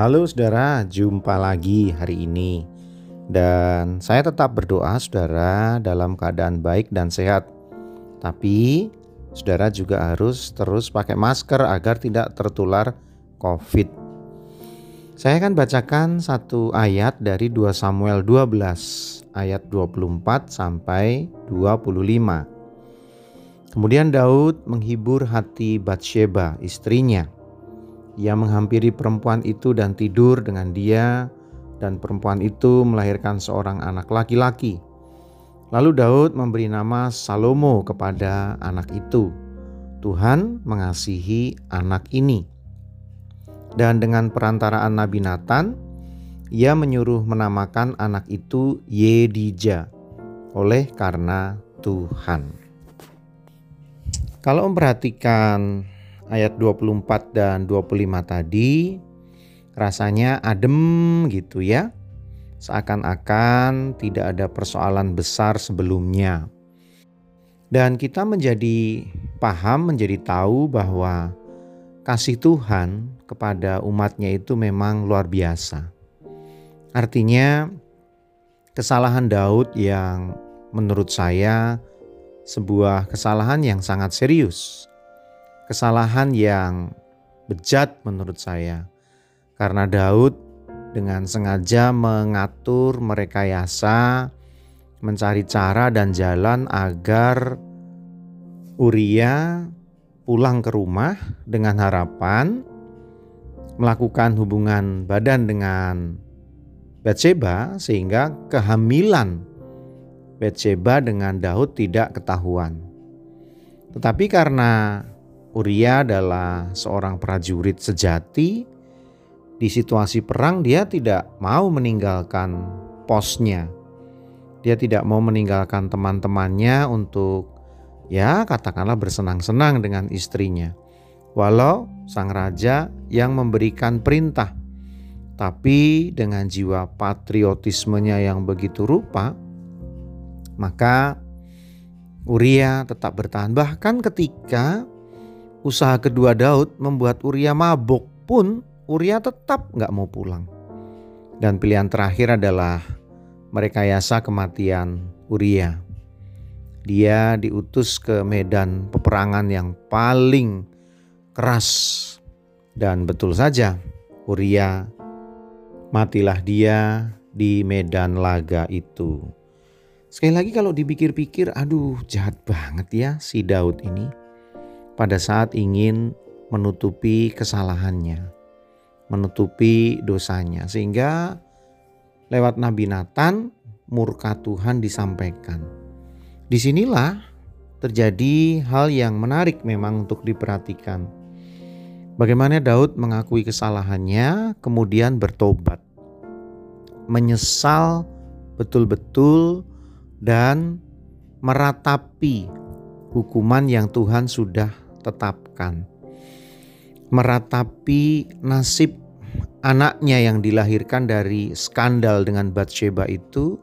Halo saudara, jumpa lagi hari ini. Dan saya tetap berdoa saudara dalam keadaan baik dan sehat. Tapi saudara juga harus terus pakai masker agar tidak tertular COVID. Saya akan bacakan satu ayat dari 2 Samuel 12 ayat 24 sampai 25. Kemudian Daud menghibur hati Batsheba istrinya ia menghampiri perempuan itu dan tidur dengan dia, dan perempuan itu melahirkan seorang anak laki-laki. Lalu Daud memberi nama Salomo kepada anak itu. Tuhan mengasihi anak ini. Dan dengan perantaraan Nabi Nathan, ia menyuruh menamakan anak itu Yedija oleh karena Tuhan. Kalau memperhatikan ayat 24 dan 25 tadi rasanya adem gitu ya. Seakan-akan tidak ada persoalan besar sebelumnya. Dan kita menjadi paham, menjadi tahu bahwa kasih Tuhan kepada umatnya itu memang luar biasa. Artinya kesalahan Daud yang menurut saya sebuah kesalahan yang sangat serius kesalahan yang bejat menurut saya. Karena Daud dengan sengaja mengatur merekayasa mencari cara dan jalan agar Uria pulang ke rumah dengan harapan melakukan hubungan badan dengan Bathsheba sehingga kehamilan Bathsheba dengan Daud tidak ketahuan. Tetapi karena Uria adalah seorang prajurit sejati. Di situasi perang, dia tidak mau meninggalkan posnya. Dia tidak mau meninggalkan teman-temannya untuk, ya, katakanlah bersenang-senang dengan istrinya. Walau sang raja yang memberikan perintah, tapi dengan jiwa patriotismenya yang begitu rupa, maka Uria tetap bertahan. Bahkan ketika Usaha kedua Daud membuat Uria mabuk pun Uria tetap nggak mau pulang. Dan pilihan terakhir adalah merekayasa kematian Uria. Dia diutus ke medan peperangan yang paling keras. Dan betul saja Uria matilah dia di medan laga itu. Sekali lagi kalau dipikir-pikir aduh jahat banget ya si Daud ini pada saat ingin menutupi kesalahannya, menutupi dosanya, sehingga lewat Nabi Nathan murka Tuhan disampaikan. Di sinilah terjadi hal yang menarik memang untuk diperhatikan. Bagaimana Daud mengakui kesalahannya, kemudian bertobat, menyesal betul-betul, dan meratapi hukuman yang Tuhan sudah tetapkan. Meratapi nasib anaknya yang dilahirkan dari skandal dengan Batsheba itu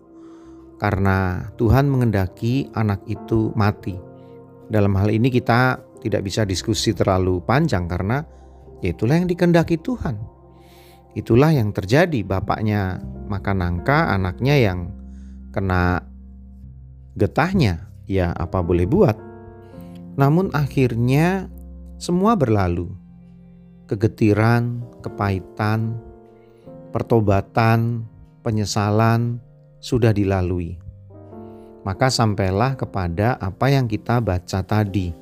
karena Tuhan mengendaki anak itu mati. Dalam hal ini kita tidak bisa diskusi terlalu panjang karena itulah yang dikendaki Tuhan. Itulah yang terjadi bapaknya makan nangka, anaknya yang kena getahnya. Ya apa boleh buat. Namun akhirnya semua berlalu. Kegetiran, kepahitan, pertobatan, penyesalan sudah dilalui. Maka sampailah kepada apa yang kita baca tadi.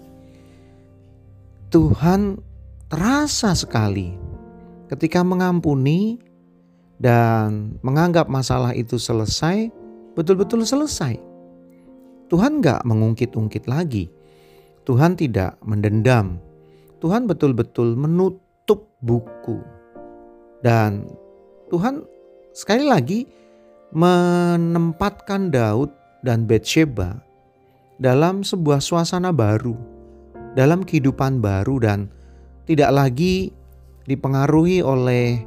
Tuhan terasa sekali ketika mengampuni dan menganggap masalah itu selesai, betul-betul selesai. Tuhan gak mengungkit-ungkit lagi Tuhan tidak mendendam. Tuhan betul-betul menutup buku. Dan Tuhan sekali lagi menempatkan Daud dan Bathsheba dalam sebuah suasana baru, dalam kehidupan baru dan tidak lagi dipengaruhi oleh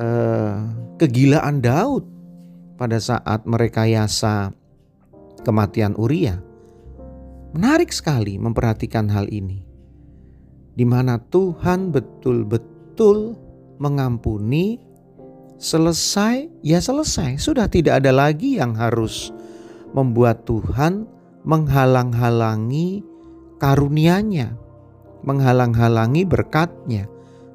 eh, kegilaan Daud pada saat merekayasa kematian Uria. Menarik sekali memperhatikan hal ini. Di mana Tuhan betul-betul mengampuni, selesai, ya selesai. Sudah tidak ada lagi yang harus membuat Tuhan menghalang-halangi karunia-Nya, menghalang-halangi berkat-Nya,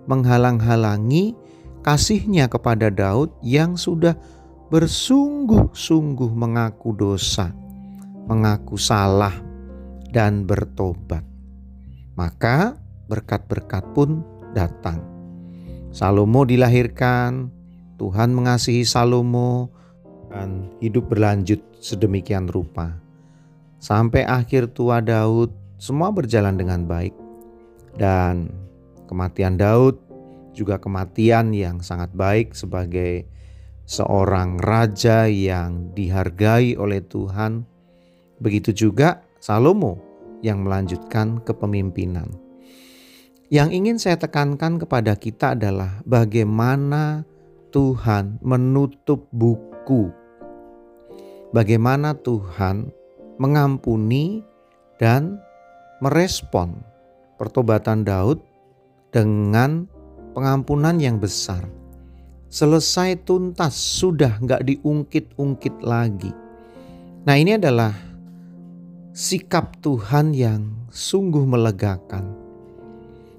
menghalang-halangi kasihnya kepada Daud yang sudah bersungguh-sungguh mengaku dosa, mengaku salah, dan bertobat. Maka berkat-berkat pun datang. Salomo dilahirkan, Tuhan mengasihi Salomo, dan hidup berlanjut sedemikian rupa. Sampai akhir tua Daud, semua berjalan dengan baik. Dan kematian Daud juga kematian yang sangat baik sebagai seorang raja yang dihargai oleh Tuhan. Begitu juga Salomo yang melanjutkan kepemimpinan. Yang ingin saya tekankan kepada kita adalah bagaimana Tuhan menutup buku. Bagaimana Tuhan mengampuni dan merespon pertobatan Daud dengan pengampunan yang besar. Selesai tuntas, sudah nggak diungkit-ungkit lagi. Nah ini adalah sikap Tuhan yang sungguh melegakan.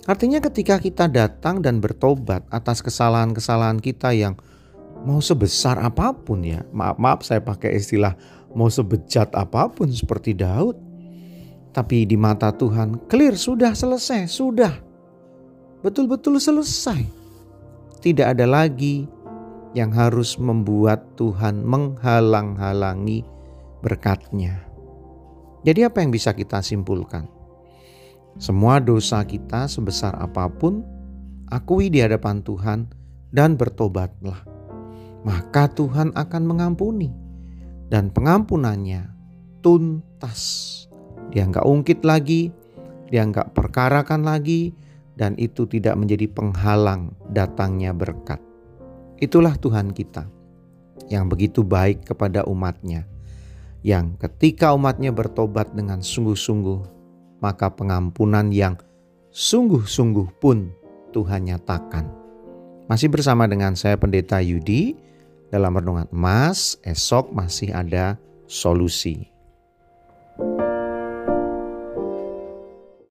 Artinya ketika kita datang dan bertobat atas kesalahan-kesalahan kita yang mau sebesar apa pun ya. Maaf-maaf saya pakai istilah mau sebejat apa pun seperti Daud. Tapi di mata Tuhan clear sudah selesai, sudah betul-betul selesai. Tidak ada lagi yang harus membuat Tuhan menghalang-halangi berkatnya. Jadi apa yang bisa kita simpulkan? Semua dosa kita sebesar apa pun, akui di hadapan Tuhan dan bertobatlah. Maka Tuhan akan mengampuni dan pengampunannya tuntas. Dia nggak ungkit lagi, dia nggak perkarakan lagi, dan itu tidak menjadi penghalang datangnya berkat. Itulah Tuhan kita yang begitu baik kepada umatnya, yang ketika umatnya bertobat dengan sungguh-sungguh, maka pengampunan yang sungguh-sungguh pun Tuhan nyatakan. Masih bersama dengan saya Pendeta Yudi dalam Renungan Emas, esok masih ada solusi.